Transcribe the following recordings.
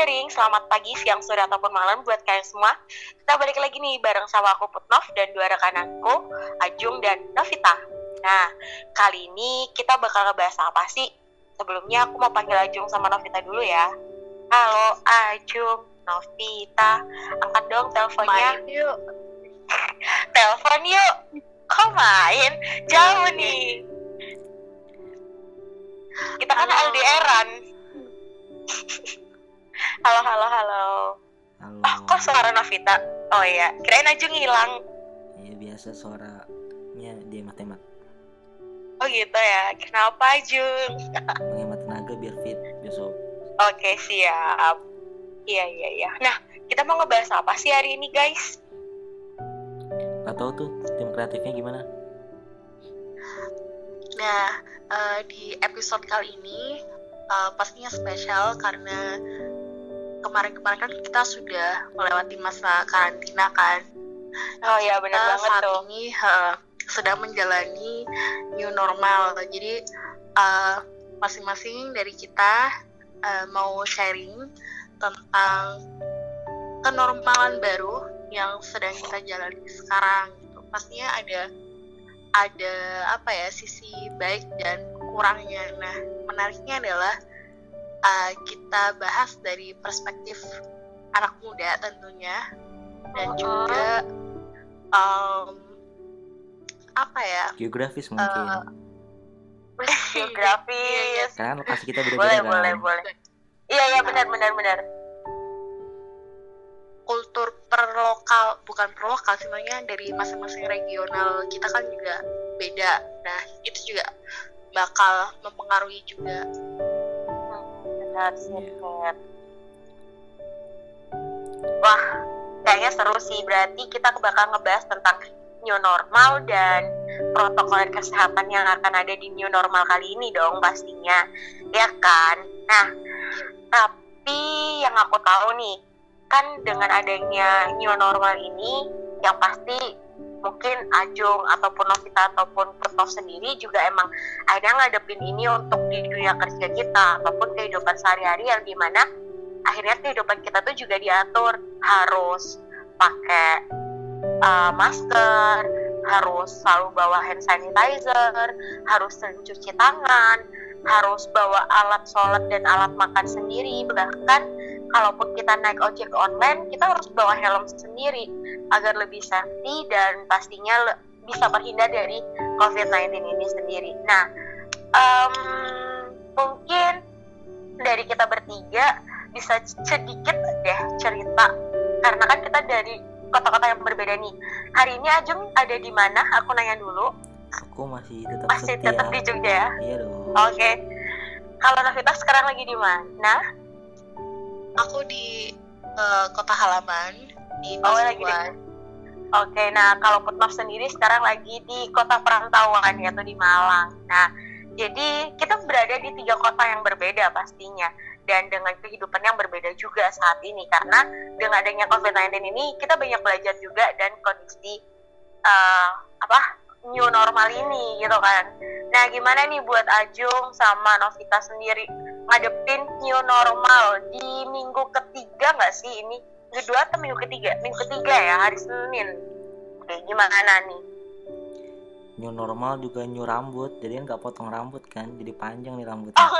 Wondering, selamat pagi, siang, sore, ataupun malam buat kalian semua. Kita balik lagi nih bareng sama aku Putnov dan dua rekan aku, Ajung dan Novita. Nah, kali ini kita bakal ngebahas apa sih? Sebelumnya aku mau panggil Ajung sama Novita dulu ya. Halo Ajung, Novita, angkat dong teleponnya. Main yuk. Telepon yuk. Kok main? Jauh nih. Kita kan. LDRan. halo, halo, halo. Halo. Oh, kok suara Novita? Oh iya, kirain Ajung hilang. Iya biasa suaranya dihemat-hemat. Oh gitu ya. Kenapa Ajung? Menghemat tenaga biar fit besok. Oke, siap. Iya, iya, iya. Nah, kita mau ngebahas apa sih hari ini, guys? Gak tau tuh tim kreatifnya gimana? Nah, eh, di episode kali ini eh, pastinya spesial karena kemarin-kemarin kan kita sudah melewati masa karantina kan. Oh iya, Kita banget saat tuh. ini eh, sedang menjalani new normal. Jadi eh, masing-masing dari kita eh, mau sharing tentang kenormalan baru yang sedang kita jalani sekarang. Gitu. Pastinya ada ada apa ya sisi baik dan kurangnya. Nah, menariknya adalah uh, kita bahas dari perspektif anak muda tentunya dan Uh-uh. juga um, apa ya? Geografis mungkin. Eh, Geografis. Kan lokasi kita beda-beda Boleh, kan. boleh, boleh. Iya, iya, benar, benar, benar. kultur per lokal bukan per lokal sebenarnya dari masing-masing regional kita kan juga beda. Nah, itu juga bakal mempengaruhi juga. Benar sih, Iya. Kat. Wah, kayaknya seru sih. Berarti kita bakal ngebahas tentang new normal dan protokol kesehatan yang akan ada di new normal kali ini dong pastinya. Ya kan? Nah, tapi yang aku tahu nih, kan dengan adanya new normal ini, yang pasti mungkin Ajung ataupun Novita ataupun Putnov sendiri juga emang akhirnya ngadepin ini untuk di dunia kerja kita ataupun kehidupan sehari-hari yang di mana akhirnya kehidupan kita tuh juga diatur. Harus pakai uh, masker harus selalu bawa hand sanitizer harus sering cuci tangan harus bawa alat sholat dan alat makan sendiri. Bahkan kalaupun kita naik ojek online kita harus bawa helm sendiri agar lebih safety dan pastinya le- bisa terhindar dari COVID-19 ini sendiri. Nah, em, mungkin dari kita bertiga bisa sedikit deh cerita karena kan kita dari kota-kota yang berbeda nih. Hari ini Ajung ada di mana? Aku nanya dulu. Aku masih tetap Masih setia. tetap di Jogja ya? Iya dong. Oke. Kalau Novita sekarang lagi di mana? Aku di eh, kota halaman di Oh, lagi di- Pasuruan. Oke, nah kalau Putnov sendiri sekarang lagi di kota perantauan yaitu di Malang. Nah, jadi kita berada di tiga kota yang berbeda pastinya dan dengan kehidupan yang berbeda juga saat ini karena dengan adanya COVID-19 ini kita banyak belajar juga dan kondisi eh, apa new normal ini gitu kan. Nah, gimana nih buat Ajung sama Novita sendiri ngadepin new normal di minggu ketiga nggak sih ini? kedua atau minggu ketiga? Minggu ketiga ya, hari Senin. Oke, gimana nih? New normal juga new rambut. Jadi kan nggak potong rambut kan. Jadi panjang nih rambutnya. Oh.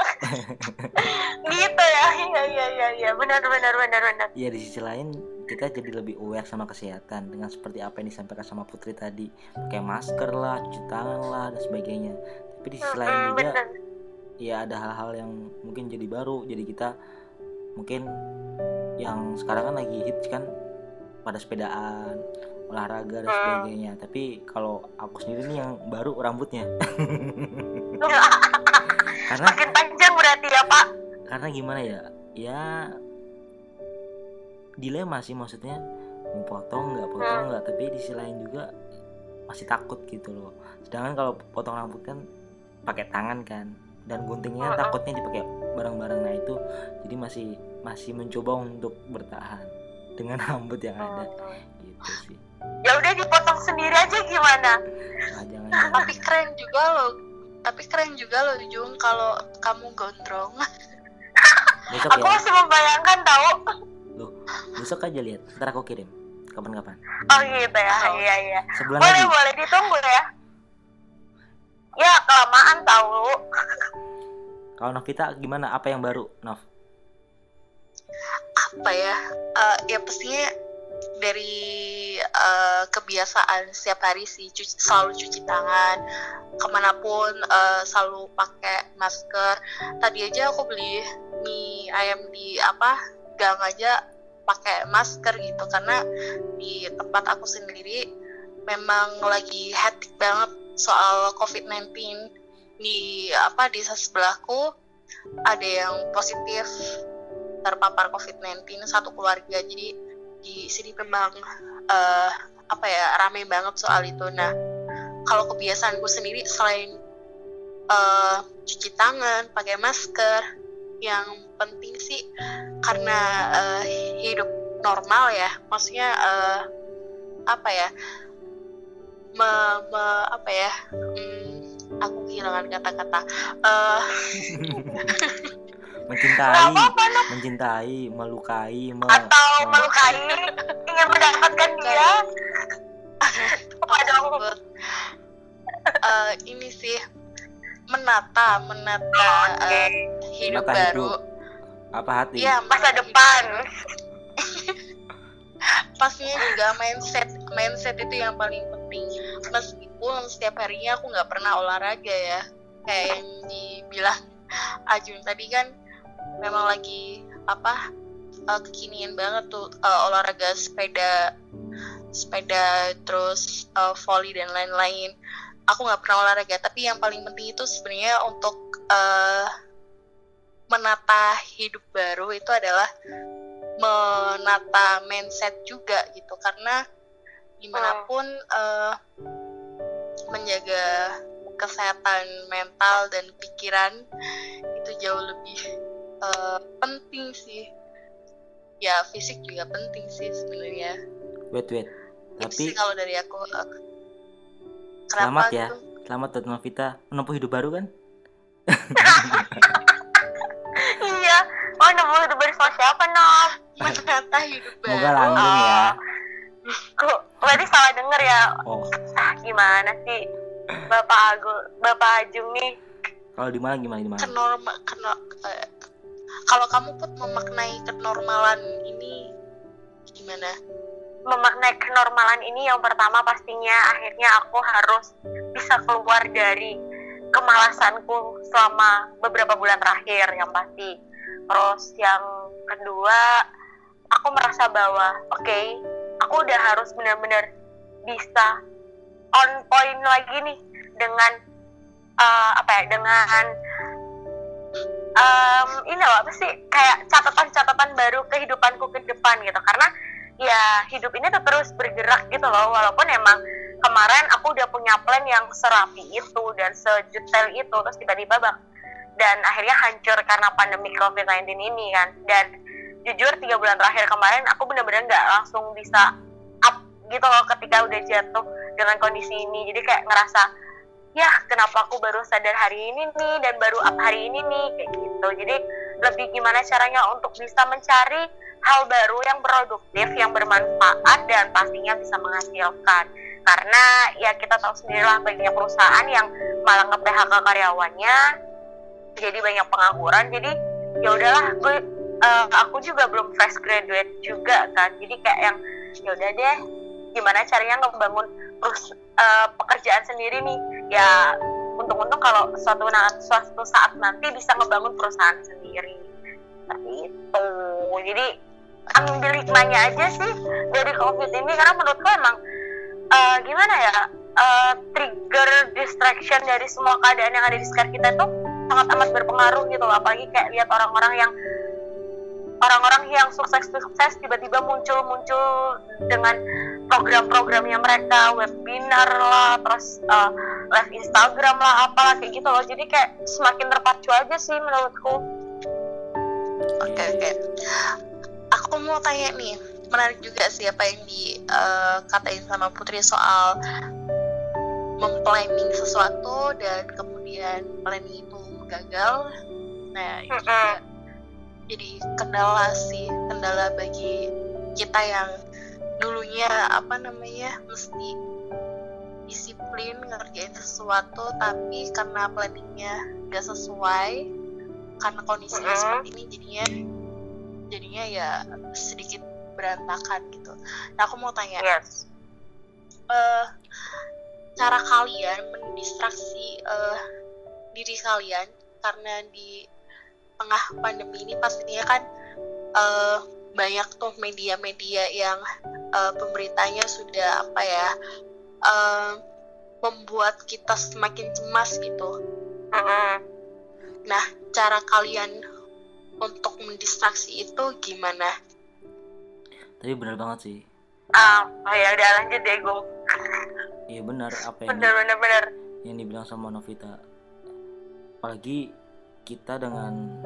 gitu ya, iya iya iya iya, benar benar benar benar. Iya di sisi lain kita jadi lebih aware sama kesehatan dengan seperti apa yang disampaikan sama Putri tadi pakai masker lah, cuci tangan lah dan sebagainya. Tapi di sisi lain juga ya ada hal-hal yang mungkin jadi baru jadi kita mungkin yang sekarang kan lagi hits kan pada sepedaan olahraga dan Hmm. sebagainya. Tapi kalau aku sendiri nih yang baru rambutnya. Karena Makin panjang berarti ya Pak. karena gimana ya? Ya dilema sih maksudnya. Mau potong nggak potong Hmm. nggak. Tapi di sisi lain juga masih takut gitu loh. Sedangkan kalau potong rambut kan pakai tangan kan. Dan guntingnya Hmm. takutnya dipakai barang-barang. Nah itu jadi masih masih mencoba untuk bertahan dengan rambut yang ada gitu sih Ya udah dipotong sendiri aja gimana? nah, jangan jangan. Tapi keren juga loh. Tapi keren juga loh Jung kalau kamu gondrong. besok Aku ya masih membayangkan tahu. loh besok aja lihat ntar aku kirim kapan-kapan Oh gitu ya, Oh. iya iya. sebulan Boleh lagi boleh ditunggu ya. Ya kelamaan tahu. kalau Novita gimana apa yang baru Nov apa ya Eh, ya pastinya dari eh, kebiasaan setiap hari sih cuci, selalu cuci tangan ke mana pun eh, selalu pakai masker. Tadi aja aku beli mie ayam di apa gang aja pakai masker gitu karena di tempat aku sendiri memang lagi hectic banget soal COVID-19 di apa di sebelahku. Ada yang positif terpapar COVID-19 satu keluarga jadi di sini memang eh, apa ya ramai banget soal itu. Nah kalau kebiasaanku sendiri selain eh, cuci tangan pakai masker yang penting sih karena eh, hidup normal ya maksudnya eh, apa ya me, me- apa ya hmm, aku kehilangan kata-kata Gak mencintai mencintai melukai me, Atau me- melukai ingin mendapatkan dia. Apa dong? tersebut. Eh, ini sih menata menata eh, hidup Menata baru hidup. apa hati Iya, Masa depan. pastinya juga mindset mindset itu yang paling penting meskipun setiap harinya aku nggak pernah olahraga ya kayak yang dibilang Ajun tadi kan memang lagi apa eh, kekinian banget tuh eh, olahraga sepeda sepeda terus eh, volley dan lain-lain. Aku nggak pernah olahraga tapi yang paling penting itu sebenarnya untuk eh, menata hidup baru itu adalah menata mindset juga gitu. Karena di mana pun eh, menjaga kesehatan mental dan pikiran itu jauh lebih eh, penting sih ya fisik juga penting sih sebenarnya wait wait itu sih tapi kalau dari aku eh, Selamat ya. gitu? selamat buat Novita menempuh hidup baru kan Iya. Oh nemu hidup baru sama siapa Nov? menata hidup baru semoga langgeng ya Kok berarti salah denger ya? oh Ah gimana sih? Bapak Agung, Bapak Ajung nih kalau di mana gimana di mana kenorma keno, eh, kalau kamu put memaknai kenormalan ini gimana memaknai kenormalan ini yang pertama pastinya akhirnya aku harus bisa keluar dari kemalasanku selama beberapa bulan terakhir yang pasti. Terus yang kedua, aku merasa bahwa oke, aku udah harus benar-benar bisa on point lagi nih dengan eh, apa ya dengan em, ini loh apa sih? Kayak catatan-catatan baru kehidupanku ke depan gitu. Karena ya hidup ini tuh terus bergerak gitu loh. Walaupun emang kemarin aku udah punya plan yang serapi itu dan sedetail itu terus tiba-tiba bak dan akhirnya hancur karena pandemi COVID-19 ini kan. Dan jujur tiga bulan terakhir kemarin aku bener-bener nggak langsung bisa up gitu loh ketika udah jatuh dengan kondisi ini. Jadi kayak ngerasa ya kenapa aku baru sadar hari ini nih dan baru up hari ini nih kayak gitu. Jadi lebih gimana caranya untuk bisa mencari hal baru yang produktif yang bermanfaat dan pastinya bisa menghasilkan. Karena ya kita tahu sendirilah banyak perusahaan yang malah nge-PHK karyawannya jadi banyak pengangguran. Jadi ya udahlah gue eh, aku juga belum fresh graduate juga kan. Jadi kayak yang ya udah deh gimana caranya ngebangun terus eh, pekerjaan sendiri nih ya untung-untung kalau suatu na- suatu saat nanti bisa ngebangun perusahaan sendiri. Seperti itu jadi ambil hikmahnya aja sih dari covid ini. Karena menurutku emang eh, gimana ya eh, trigger distraction dari semua keadaan yang ada di sekitar kita tuh sangat amat berpengaruh gitu loh. Apalagi kayak lihat orang-orang yang orang-orang yang sukses-sukses tiba-tiba muncul-muncul dengan program-programnya mereka webinar lah terus uh, live Instagram lah apalah kayak gitu loh jadi kayak semakin terpacu aja sih menurutku Oke oke. Aku mau tanya nih, menarik juga sih apa yang dikatain sama Putri soal memplanning sesuatu dan kemudian planning itu gagal. Nah itu juga jadi kendala sih kendala bagi kita yang dulunya apa namanya mesti disiplin ngerjain sesuatu tapi karena planningnya gak sesuai karena kondisinya Mhm. seperti ini jadinya jadinya ya sedikit berantakan gitu. Nah aku mau tanya, yes eh, cara kalian mendistraksi eh, diri kalian karena di tengah pandemi ini pastinya kan eh, banyak tuh media-media yang eh, pemberitanya sudah apa ya eh, membuat kita semakin cemas gitu. Nah, cara kalian untuk mendistraksi itu gimana? tapi benar banget sih. Ah, oh ya udah lanjut deh Gung iya benar. Apa yang bener bener bener yang dibilang sama Novita. Apalagi kita dengan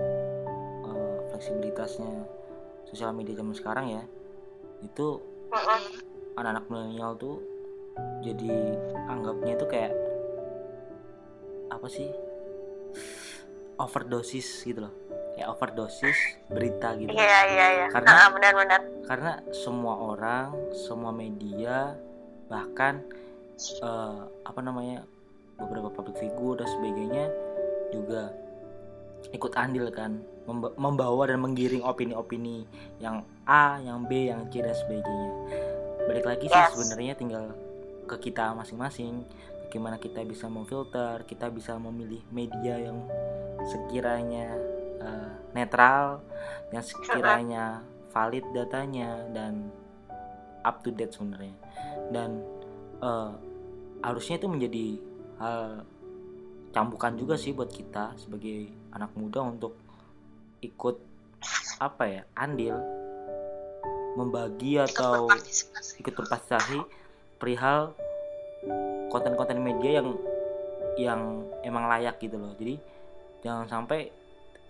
eh, fleksibilitasnya sosial media zaman sekarang ya itu anak-anak milenial tuh jadi anggapnya itu kayak apa sih overdosis gitu loh kayak overdosis berita gitu iya iya iya Karena- Ah, benar benar karena semua orang semua media bahkan eh, apa namanya beberapa public figure dan sebagainya juga ikut andil kan memba- membawa dan menggiring opini-opini yang A, yang B, yang C dan sebagainya. Balik lagi sih Yes. sebenarnya tinggal ke kita masing-masing. Bagaimana kita bisa memfilter, kita bisa memilih media yang sekiranya eh, netral, yang sekiranya valid datanya dan up to date sebenarnya. Dan eh, harusnya itu menjadi hal cambukan juga sih buat kita sebagai anak muda untuk ikut apa ya andil membagi atau ikut berpartisipasi perihal konten-konten media yang yang emang layak gitu loh. Jadi jangan sampai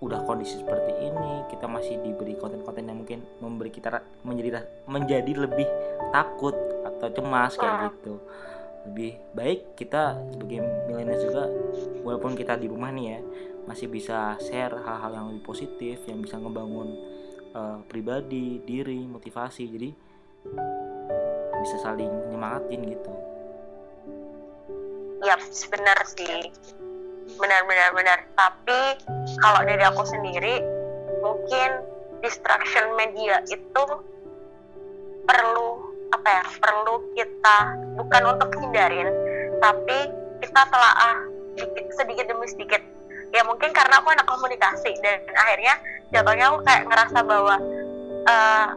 udah kondisi seperti ini kita masih diberi konten-konten yang mungkin memberi kita menjadi menjadi lebih takut atau cemas kayak gitu. Lebih baik kita sebagai milenial juga walaupun kita di rumah nih ya masih bisa share hal-hal yang lebih positif yang bisa ngebangun eh, pribadi diri motivasi. Jadi bisa saling nyemangatin gitu Yap, benar sih. Benar, benar. Tapi kalau dari aku sendiri, mungkin distraction media itu perlu apa ya? Perlu kita bukan untuk hindarin, tapi kita telaah sedikit, sedikit demi sedikit. Ya mungkin karena aku anak komunikasi dan akhirnya jatuhnya aku kayak ngerasa bahwa eh,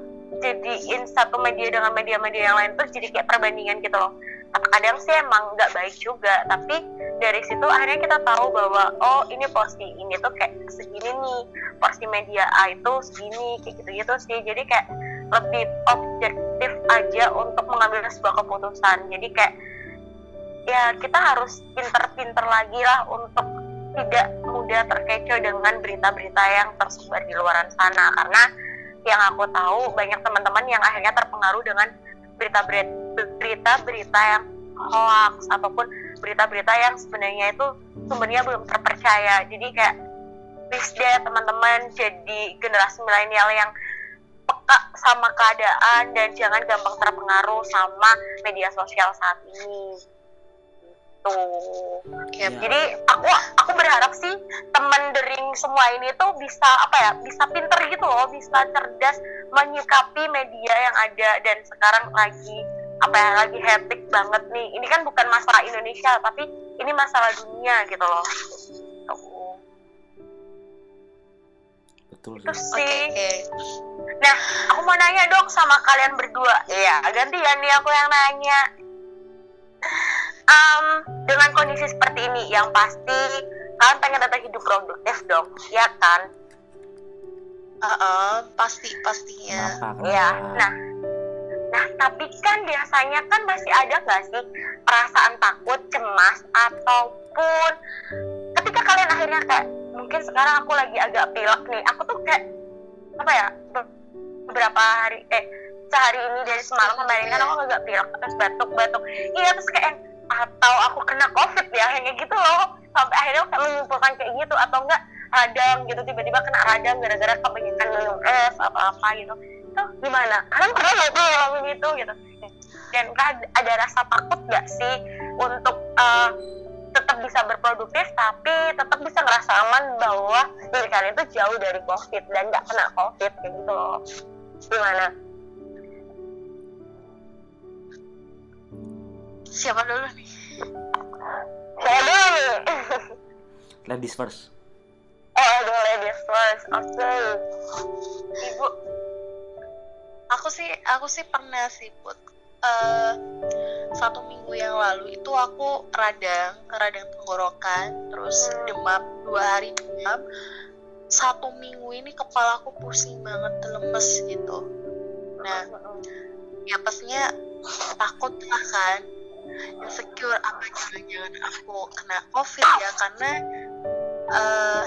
jadiin satu media dengan media-media yang lain tuh jadi kayak perbandingan gitu loh. Kadang sih emang nggak baik juga tapi dari situ akhirnya kita tahu bahwa oh ini porsi ini tuh kayak segini nih porsi media A itu segini kayak gitu gitu sih. Jadi kayak lebih objektif aja untuk mengambil sebuah keputusan. Jadi kayak ya kita harus pinter-pinter lagi lah untuk tidak mudah terkecoh dengan berita-berita yang tersebar di luaran sana. Karena yang aku tahu banyak teman-teman yang akhirnya terpengaruh dengan berita-berita berita-berita yang hoax ataupun berita-berita yang sebenarnya itu sumbernya belum terpercaya. Jadi kayak please deh teman-teman jadi generasi milenial yang peka sama keadaan dan jangan gampang terpengaruh sama media sosial saat ini tuh Ya, Ya. jadi aku aku berharap sih temen dering semua ini tuh bisa apa ya bisa pinter gitu loh bisa cerdas menyikapi media yang ada dan sekarang lagi apa ya lagi hectic banget nih. Ini kan bukan masalah Indonesia tapi ini masalah dunia gitu loh. Betul itu sih. oke. nah aku mau nanya dong sama kalian berdua. Iya gantian nih aku yang nanya Em, dengan kondisi seperti ini yang pasti kalian pengen tetap hidup produktif dong ya kan Heeh, pasti pastinya. kenapa kenapa? nah, nah tapi kan biasanya kan masih ada nggak sih perasaan takut, cemas ataupun ketika kalian akhirnya kayak mungkin sekarang aku lagi agak pilek nih, aku tuh kayak apa ya be- beberapa hari eh sehari ini dari semalam kemarin kan aku agak pilek terus batuk-batuk, iya terus kayak atau aku kena covid ya kayak gitu loh. Sampai akhirnya aku menyimpulkan kayak gitu atau enggak radang gitu tiba-tiba kena radang gara-gara kebanyakan minum es apa apa gitu. Itu gimana? Kalian pernah nggak tuh ngalamin itu gitu? Dan ada rasa takut nggak sih untuk uh, tetap bisa berproduktif tapi tetap bisa ngerasa aman bahwa diri kalian itu jauh dari covid dan nggak kena covid kayak gitu loh. Gimana siapa dulu nih? Saya dulu? Nih ladies first. Oh aduh ladies first. Oke. Okay. ibu. Aku sih aku sih pernah sih put. Uh, satu minggu yang lalu itu aku radang radang tenggorokan terus demam dua hari demam. Satu minggu ini kepala aku pusing banget lemes gitu. Nah ya pastinya takut lah kan insecure apa jangan-jangan aku kena covid ya karena uh,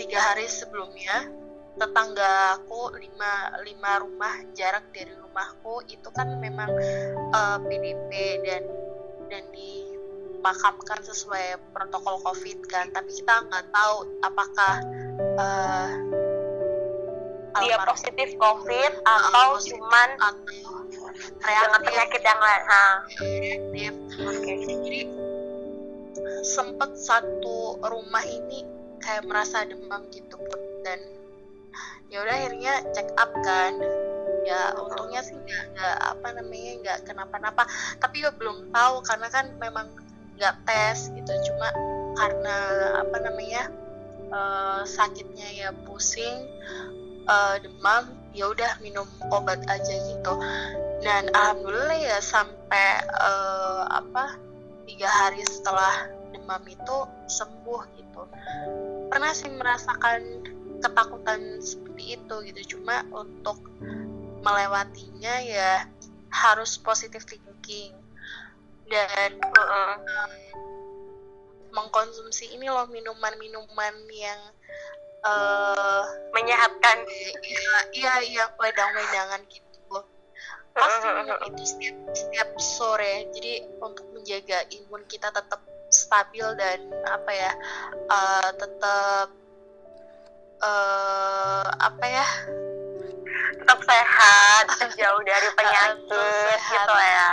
tiga hari sebelumnya tetangga aku lima lima rumah jarak dari rumahku itu kan memang uh, eh, PDP dan dan dimakamkan sesuai protokol COVID kan. Tapi kita nggak tahu apakah uh, dia positif COVID atau uh, cuman atau reaktif penyakit yang lain nah. reaktif okay. jadi sempet satu rumah ini kayak merasa demam gitu dan ya udah akhirnya check up kan. Ya untungnya sih nggak nggak apa namanya nggak kenapa-napa. Tapi ya belum tahu karena kan memang nggak tes gitu. Cuma karena apa namanya uh, sakitnya ya pusing uh, demam ya udah minum obat aja gitu dan alhamdulillah ya sampai uh, apa tiga hari setelah demam itu sembuh gitu. Pernah sih merasakan ketakutan seperti itu gitu. Cuma untuk melewatinya ya harus positive thinking. Dan uh, um, mengkonsumsi ini loh minuman-minuman yang uh, menyehatkan. iya iya iya wedang-wedangan gitu pasti itu setiap setiap sore jadi untuk menjaga imun kita tetap stabil dan apa ya uh, tetap uh, apa ya? Tetap sehat jauh dari penyakit gitu ya.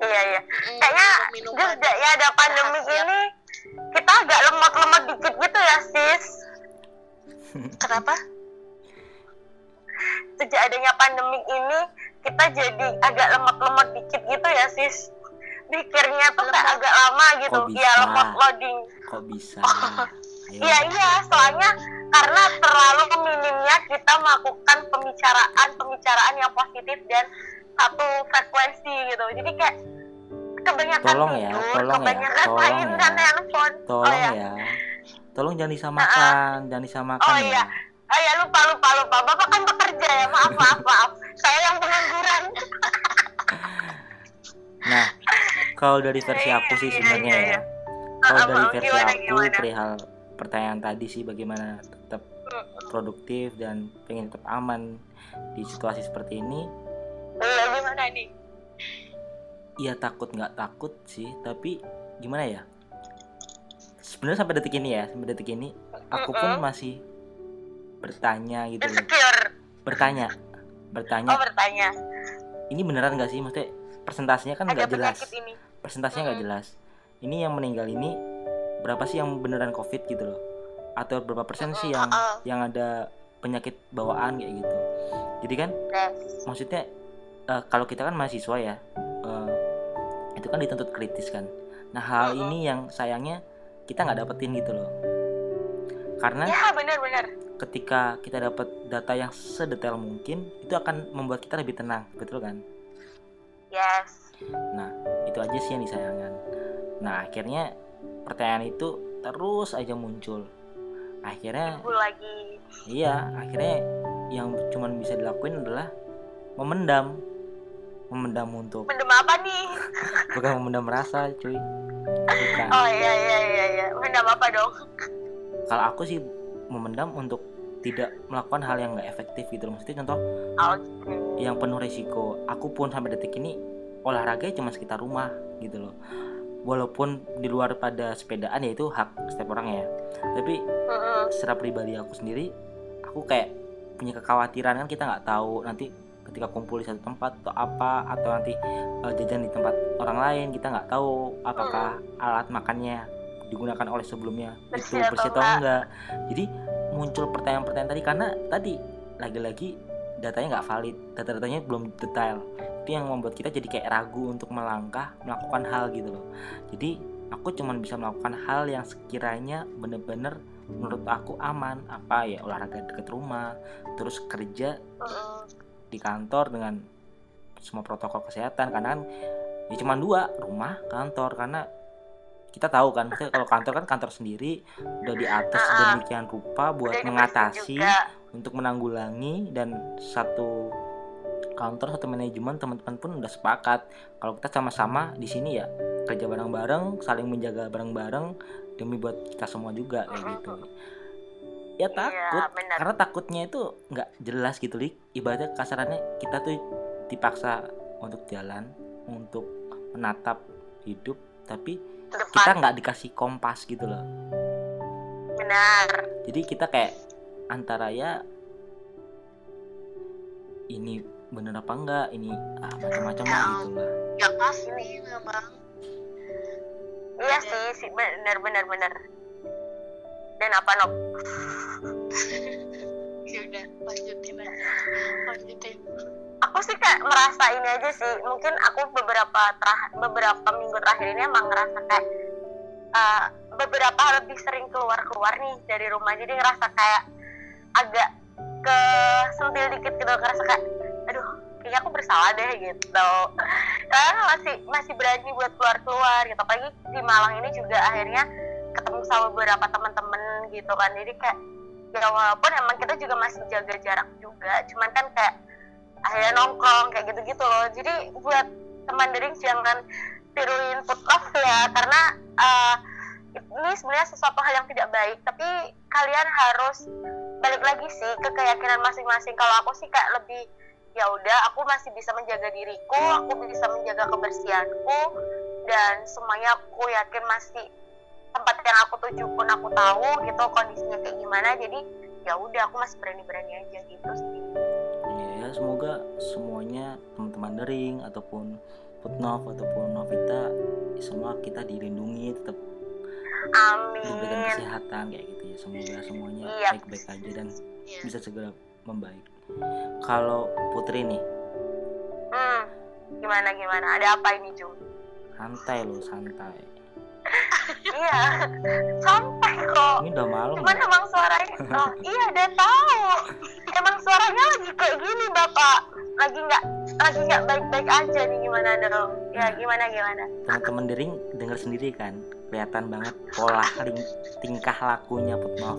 Iya iya. Kayaknya just ya ada pandemi ini kita agak lemot-lemot dikit gitu ya sis. Kenapa sejak adanya pandemi ini kita jadi agak lemot-lemot dikit gitu ya sis. Pikirnya tuh kayak agak lama gitu. Ya lemot loading kok bisa? Iya iya soalnya karena terlalu minimnya kita melakukan pembicaraan pembicaraan yang positif dan satu frekuensi gitu. Jadi kayak kebanyakan tolong ya tidur, tolong ya kebanyakan tolong main ya handphone tolong oh, ya. ya tolong jangan disamakan uh, jangan disamakan oh ya. iya oh iya lupa lupa lupa. Bapak kan bekerja ya. Maaf maaf maaf. Saya yang pengangguran. Nah kalau dari versi iya, aku sih iya, sebenarnya iya, ya kalau dari versi gimana, aku perihal pertanyaan tadi sih bagaimana tetap produktif dan pengen tetap aman di situasi seperti ini. Iya gimana nih? Iya takut nggak takut sih tapi gimana ya? Sebenarnya sampai detik ini ya sampai detik ini aku pun masih bertanya gitu. Loh bertanya. Bertanya. Oh bertanya. Ini beneran nggak sih? Maksudnya presentasinya kan nggak jelas. presentasinya nggak jelas. Ini yang meninggal ini berapa sih yang beneran covid gitu loh? Atau berapa persen sih yang yang ada penyakit bawaan kayak gitu? Jadi kan maksudnya uh, kalau kita kan mahasiswa ya uh, itu kan dituntut kritis kan. Nah hal ini yang sayangnya kita nggak dapetin gitu loh. Karena ya benar-benar ketika kita dapat data yang sedetail mungkin itu akan membuat kita lebih tenang betul kan? Yes. Nah itu aja sih yang disayangkan. Nah akhirnya pertanyaan itu terus aja muncul. Akhirnya lagi. iya akhirnya yang cuman bisa dilakuin adalah memendam. Memendam untuk memendam apa nih? Bukan memendam rasa cuy. Bukan. Oh iya iya iya iya. Memendam apa dong? Kalau aku sih memendam untuk tidak melakukan hal yang nggak efektif gitu loh. Maksudnya contoh okay. yang penuh resiko aku pun sampai detik ini olahraga cuma sekitar rumah gitu loh. Walaupun di luar pada sepedaan ya itu hak setiap orang ya. Tapi secara pribadi aku sendiri aku kayak punya kekhawatiran kan kita nggak tahu nanti ketika kumpul di satu tempat atau apa atau nanti eh, jajan di tempat orang lain kita nggak tahu apakah alat makannya digunakan oleh sebelumnya. Itu Bersih atau bersih atau enggak. jadi muncul pertanyaan-pertanyaan tadi karena tadi lagi-lagi datanya nggak valid data-datanya belum detail. Itu yang membuat kita jadi kayak ragu untuk melangkah melakukan hal gitu loh. Jadi aku cuman bisa melakukan hal yang sekiranya bener-bener menurut aku aman. Apa ya olahraga deket rumah terus kerja di kantor dengan semua protokol kesehatan. Karena kan ya cuma dua rumah kantor. Karena kita tahu kan maksudnya kalau kantor kan kantor sendiri udah di atas Ah, ah. sedemikian rupa buat mengatasi juga. untuk menanggulangi dan satu kantor satu manajemen teman-teman pun udah sepakat. Kalau kita sama-sama di sini ya kerja bareng-bareng saling menjaga bareng-bareng demi buat kita semua juga kayak gitu. Ya takut Iya, karena takutnya itu nggak jelas gitu lik. Ibaratnya kasarannya kita tuh dipaksa untuk jalan untuk menatap hidup tapi Depan. kita nggak dikasih kompas gitu loh. Benar. Jadi kita kayak antara ya ini bener apa enggak ini ah, macam-macam lah gitu lah. ya pasti memang. Iya sih sih benar benar benar dan apa Nok? ya udah lanjutin aja. Lanjutin aku sih kayak merasa ini aja sih. Mungkin aku beberapa terah- beberapa minggu terakhir ini emang ngerasa kayak uh, beberapa lebih sering keluar keluar nih dari rumah. Jadi ngerasa kayak agak ke sentil dikit gitu. Ngerasa kayak aduh kayaknya aku bersalah deh gitu. Karena masih masih berani buat keluar keluar gitu. Apalagi di Malang ini juga akhirnya ketemu sama beberapa teman-teman gitu kan. Jadi kayak ya walaupun emang kita juga masih jaga jarak juga cuman kan kayak akhirnya nongkrong kayak gitu-gitu loh. Jadi buat teman dering jangan tiruin food off ya karena eh, ini sebenarnya sesuatu hal yang tidak baik tapi kalian harus balik lagi sih ke keyakinan masing-masing. Kalau aku sih kayak lebih ya udah aku masih bisa menjaga diriku aku bisa menjaga kebersihanku dan semuanya aku yakin masih tempat yang aku tuju pun aku tahu gitu kondisinya kayak gimana. Jadi ya udah aku masih berani-berani aja gitu sih ya semoga semuanya teman-teman dering ataupun Putnov ataupun Novita semua kita dilindungi tetap diberikan amin kesehatan kayak gitu ya. Semoga semuanya Iya. baik-baik aja dan ya bisa segera membaik. Kalau Putri nih? Hmm gimana gimana? Ada apa ini Jung santai loh santai. Iya sampai kok. Ini udah malam cuman ya? emang suaranya oh iya udah tahu emang suaranya lagi kayak gini bapak. Lagi nggak lagi nggak baik-baik aja nih gimana dong ya gimana gimana? Teman-teman dering dengar sendiri kan kelihatan banget pola ling- tingkah lakunya Putnov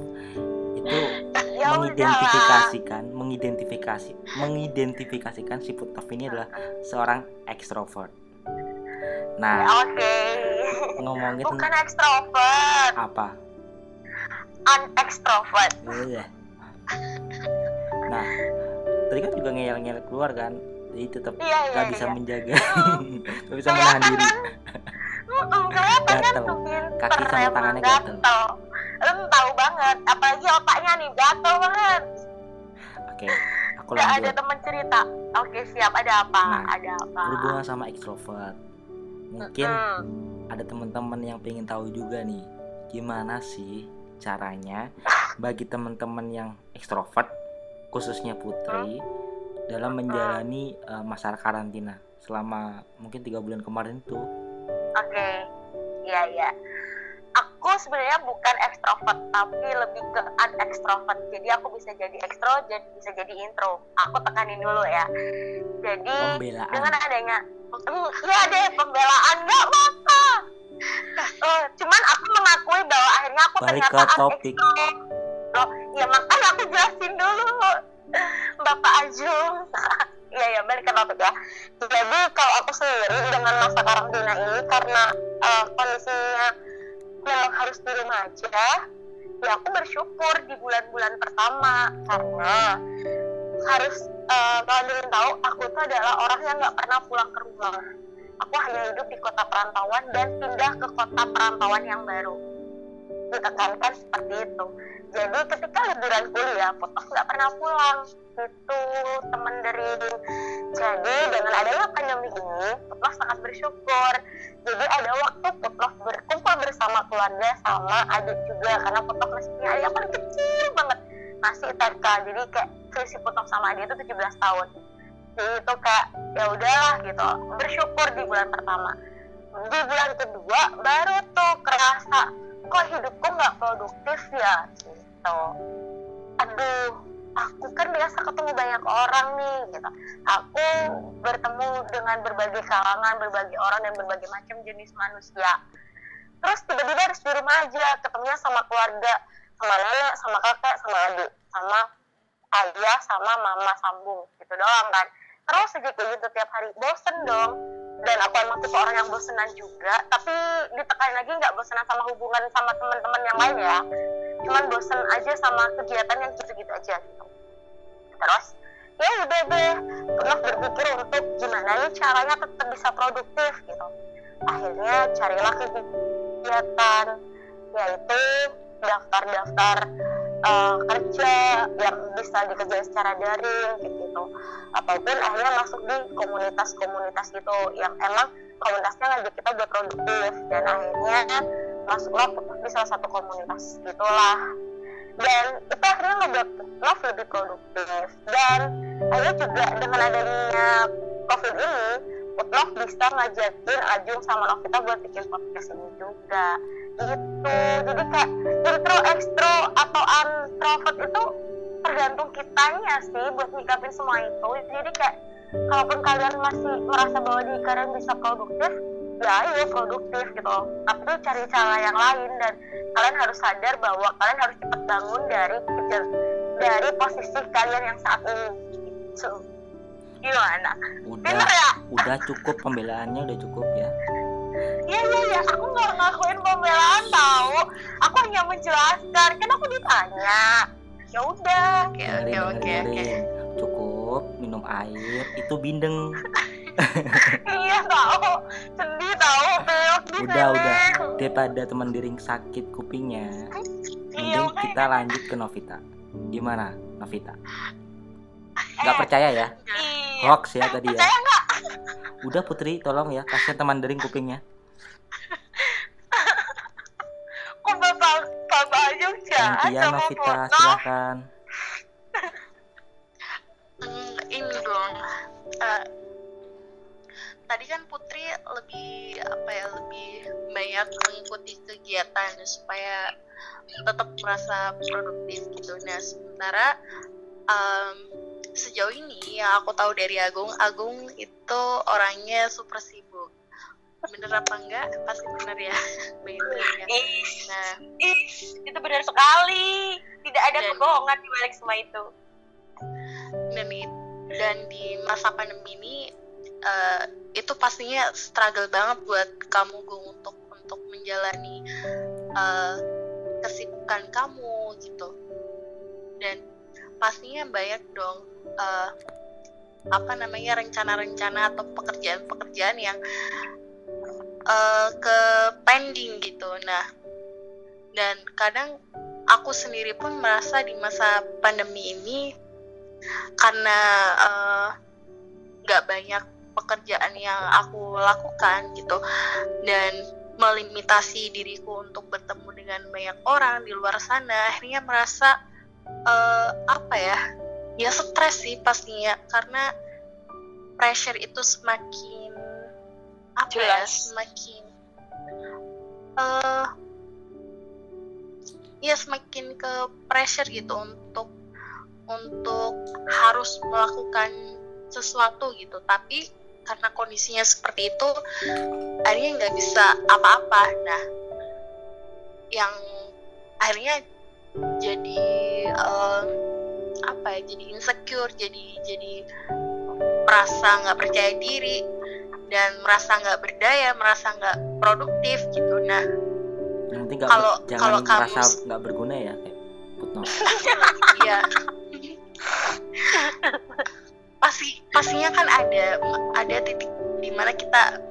itu ya mengidentifikasikan mengidentifikasi mengidentifikasikan si Putnov ini adalah seorang ekstrovert nah oke. ngomongin bukan ekstrovert apa? Unextrovert. Iya. Nah tadi kan juga ngeyel-ngeyel keluar kan? Jadi tetap iya iya gak bisa iya. menjaga. Gak bisa menahan diri. Gatel. Kaki sama tangannya gatel. Lu tahu banget apalagi otaknya nih gatel banget. Oke aku Gak ada lanjut teman cerita. Oke siap. Ada apa? Nah, ada apa? berhubungan sama ekstrovert. Mungkin Mm-mm. ada teman-teman yang pengen tahu juga nih gimana sih caranya bagi teman-teman yang ekstrovert khususnya Putri dalam menjalani eh, masa karantina selama mungkin tiga bulan kemarin tuh Oke, iya iya. Aku sebenarnya bukan ekstrovert, tapi lebih ke unextrovert. Jadi aku bisa jadi ekstro, jadi bisa jadi intro. Aku tekanin dulu ya. Jadi dengan pembelaan adanya, Hmm, iya deh pembelaan nggak apa-apa. Eh, cuman aku mengakui bahwa akhirnya aku Balik ternyata ke topik. Loh, ya makanya aku jelasin dulu, Bapak Ajung. Iya ya balik ke topik ya. Jadi kalau aku sendiri dengan masa karantina ini karena eh, kondisinya memang harus di rumah aja, ya aku bersyukur di bulan-bulan pertama karena harus kalian tahu aku itu adalah orang yang nggak pernah pulang ke rumah. aku hanya hidup di kota perantauan dan pindah ke kota perantauan yang baru ditekankan seperti itu jadi ketika liburan kuliah Putnov nggak pernah pulang. Itu teman dari jadi dengan adanya pandemi ini Putnov sangat bersyukur. Jadi ada waktu Putnov berkumpul bersama keluarga sama adik juga karena Putnov masih punya adik yang paling kecil banget. Masih TK jadi kayak selisih Putnov sama adik itu 17 tahun. Jadi itu kayak ya udahlah gitu bersyukur di bulan pertama. Di bulan kedua baru tuh kerasa kok hidupku nggak produktif ya aduh aku kan biasa ketemu banyak orang nih gitu. Aku bertemu dengan berbagai kalangan berbagai orang dan berbagai macam jenis manusia. Terus tiba-tiba harus di rumah aja ketemunya sama keluarga sama nenek sama kakek sama adik sama ayah sama mama sambung gitu doang kan. Terus kayak gitu tiap hari bosen dong. Dan aku emang tipe orang yang bosenan juga tapi ditekanin lagi nggak bosenan sama hubungan sama teman-teman yang lain ya cuman bosen aja sama kegiatan yang gitu-gitu aja. Gitu terus ya udah deh pernah berpikir untuk gimana nih caranya tetap bisa produktif gitu. Akhirnya carilah kegiatan yaitu daftar-daftar uh, kerja yang bisa dikerjain secara daring gitu. Ataupun akhirnya masuk di komunitas-komunitas gitu yang emang komunitasnya ngajak kita buat produktif. Dan akhirnya masuklah di salah satu komunitas gitulah. Dan itu akhirnya ngebuat love lebih produktif. Dan akhirnya juga dengan adanya covid ini Putlof bisa ngajakin Ajung sama Novita buat bikin podcast ini juga. Gitu. Jadi kayak intro ekstro atau introvert itu tergantung kitanya sih buat nyikapin semua itu. Jadi kayak kalaupun kalian masih merasa bahwa di kalian bisa produktif ya ayo produktif gitu tapi cari cara yang lain dan kalian harus sadar bahwa kalian harus cepat bangun dari dari posisi kalian yang saat ini gitu gimana udah ya? udah cukup pembelaannya udah cukup ya Iya iya iya, aku nggak ngakuin pembelaan tahu. Aku hanya menjelaskan. Kan aku ditanya. Ya udah. Oke oke oke oke. Cukup minum air. Itu bindeng. iya tahu. Sedih tahu. Udah udah. Daripada teman diring sakit kupingnya. Iya, mending kita lanjut ke Novita. Gimana Novita? Gak percaya ya? Iya. Hoax ya tadi ya. Udah Putri, tolong ya kasih teman dering kupingnya. Kok bapak bapak aja jahat Iya, Novita, silahkan. Hmm, ini dong. Uh, tadi kan Putri lebih apa ya lebih banyak mengikuti kegiatan supaya tetap merasa produktif gitu. Nah sementara um, sejauh ini yang aku tahu dari Agung, Agung itu orangnya super sibuk. Bener apa enggak? Pasti bener ya. Begitu Nah, itu benar sekali. Tidak ada dan, kebohongan di balik semua itu. Dan dan di masa pandemi ini uh, itu pastinya struggle banget buat kamu Gung untuk untuk menjalani uh, kesibukan kamu gitu. Dan pastinya banyak dong uh, apa namanya rencana-rencana atau pekerjaan-pekerjaan yang uh, ke pending gitu. Nah, dan kadang aku sendiri pun merasa di masa pandemi ini karena nggak uh, banyak pekerjaan yang aku lakukan gitu dan melimitasi diriku untuk bertemu dengan banyak orang di luar sana akhirnya merasa uh, apa ya ya stres sih pastinya karena pressure itu semakin apa ya, Jelas. ya semakin uh, ya semakin ke pressure gitu untuk untuk harus melakukan sesuatu gitu. Tapi karena kondisinya seperti itu akhirnya nggak bisa apa-apa. Nah yang akhirnya jadi um, apa ya jadi insecure jadi jadi merasa nggak percaya diri dan merasa nggak berdaya merasa nggak produktif gitu. Nah kalau kalau kamu merasa nggak berguna ya kayak iya pasti pastinya kan ada ada titik di mana kita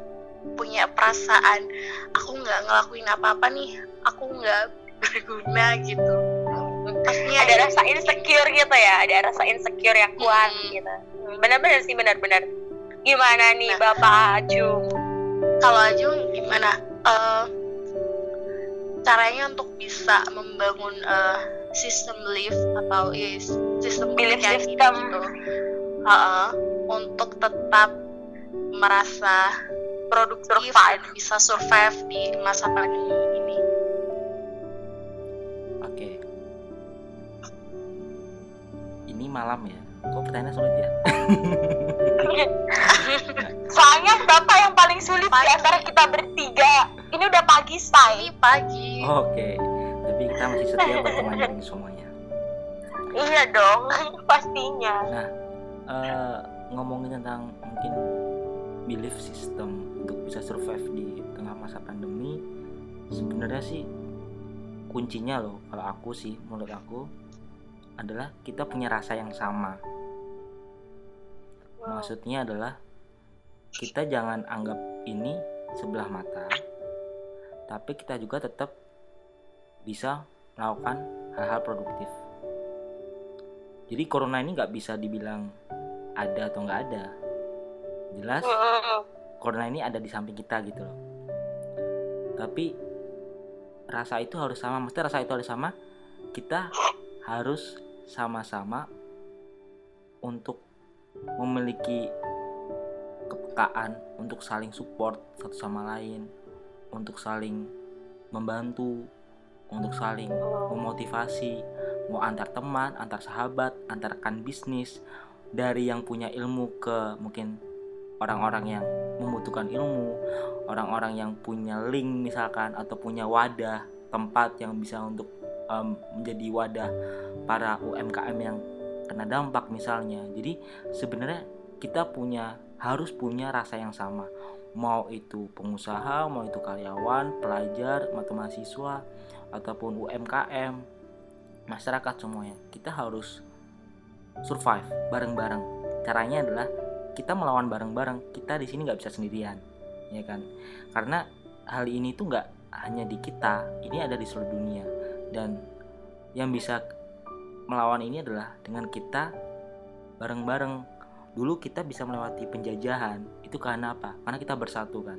punya perasaan aku nggak ngelakuin apa-apa nih aku nggak berguna gitu. Pastinya ada rasa insecure gitu ya ada rasa insecure yang kuat hmm. gitu. Benar-benar sih benar-benar. Gimana nih nah, bapak Ajung? Kalau Ajung gimana? Uh, caranya untuk bisa membangun uh, sistem belief atau is sistem belief system gitu, uh, untuk tetap merasa produktif survive. dan bisa survive di masa pandemi ini. Oke. Ini malam ya. Kok pertanyaan sulit ya? Soalnya Bapak yang paling sulit di antara kita bertiga. Ini udah pagi, say. Ini pagi. Oke. Tapi kita masih setia berteman ini semuanya. Iya dong, pastinya. Nah, uh, ngomongin tentang mungkin belief system untuk bisa survive di tengah masa pandemi sebenarnya sih kuncinya loh kalau aku sih menurut aku adalah kita punya rasa yang sama maksudnya adalah kita jangan anggap ini sebelah mata tapi kita juga tetap bisa melakukan hal-hal produktif. Jadi corona ini nggak bisa dibilang ada atau nggak ada. Jelas corona ini ada di samping kita gitu loh. Tapi rasa itu harus sama mesti rasa itu harus sama kita harus sama-sama untuk memiliki kepekaan untuk saling support satu sama lain untuk saling membantu untuk saling memotivasi mau antar teman antar sahabat antar rekan bisnis dari yang punya ilmu ke mungkin orang-orang yang membutuhkan ilmu, orang-orang yang punya link misalkan atau punya wadah tempat yang bisa untuk um, menjadi wadah para UMKM yang kena dampak misalnya. Jadi sebenarnya kita punya harus punya rasa yang sama. Mau itu pengusaha, mau itu karyawan, pelajar, atau mahasiswa ataupun UMKM, masyarakat semuanya. Kita harus survive bareng-bareng. Caranya adalah kita melawan bareng-bareng kita di sini nggak bisa sendirian ya kan karena hal ini tuh nggak hanya di kita ini ada di seluruh dunia dan yang bisa melawan ini adalah dengan kita bareng-bareng dulu kita bisa melewati penjajahan itu karena apa? Karena kita bersatu kan?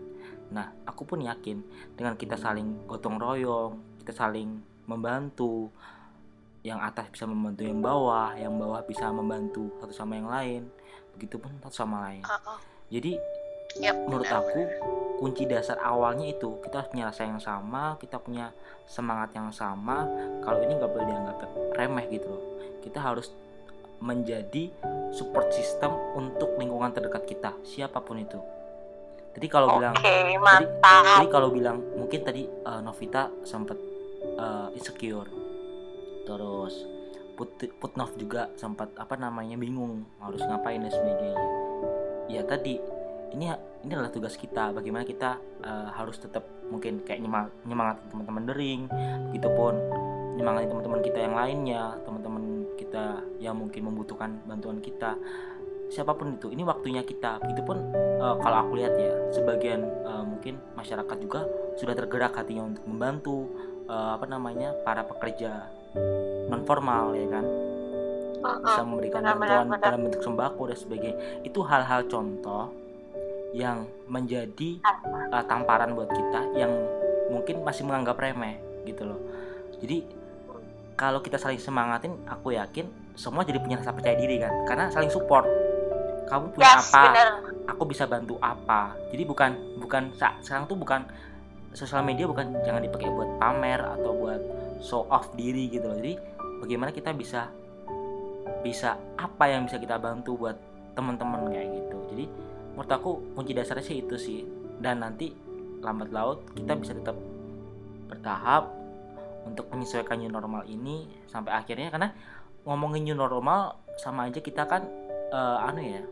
Nah aku pun yakin dengan kita saling gotong royong kita saling membantu yang atas bisa membantu yang bawah yang bawah bisa membantu satu sama yang lain begitupun satu sama lain. Jadi yep, menurut bener, aku kunci dasar awalnya itu kita harus punya rasa yang sama kita punya semangat yang sama. Kalau ini nggak boleh dianggap remeh gitu loh. Kita harus menjadi support system untuk lingkungan terdekat kita siapa pun itu. Jadi kalau okay, bilang jadi, jadi kalau bilang mungkin tadi uh, Novita sempat uh, insecure. Terus Put Putnov juga sempat apa namanya bingung harus ngapain dan sebagainya ya tadi ini ini adalah tugas kita bagaimana kita uh, harus tetap mungkin kayak nyemang, nyemangatin teman-teman dering begitupun nyemangatin teman-teman kita yang lainnya teman-teman kita yang mungkin membutuhkan bantuan kita. Siapa pun itu ini waktunya kita. Begitupun uh, kalau aku lihat ya sebagian uh, mungkin masyarakat juga sudah tergerak hatinya untuk membantu uh, apa namanya para pekerja non formal ya kan? Bisa memberikan bantuan dalam bentuk sembako dan sebagainya. Itu hal-hal contoh yang menjadi uh, tamparan buat kita yang mungkin masih menganggap remeh gitu loh. Jadi kalau kita saling semangatin aku yakin semua jadi punya rasa percaya diri kan? Karena saling support. Kamu punya yes, apa bener. aku bisa bantu apa. Jadi bukan bukan sekarang tuh bukan sosial media bukan jangan dipakai buat pamer atau buat show off diri gitu loh. Jadi bagaimana kita bisa bisa apa yang bisa kita bantu buat teman-teman kayak gitu. Jadi menurut aku kunci dasarnya sih itu sih. Dan nanti lambat laut kita bisa tetap bertahap untuk menyesuaikan new normal ini sampai akhirnya karena ngomongin new normal sama aja kita kan uh, anu ya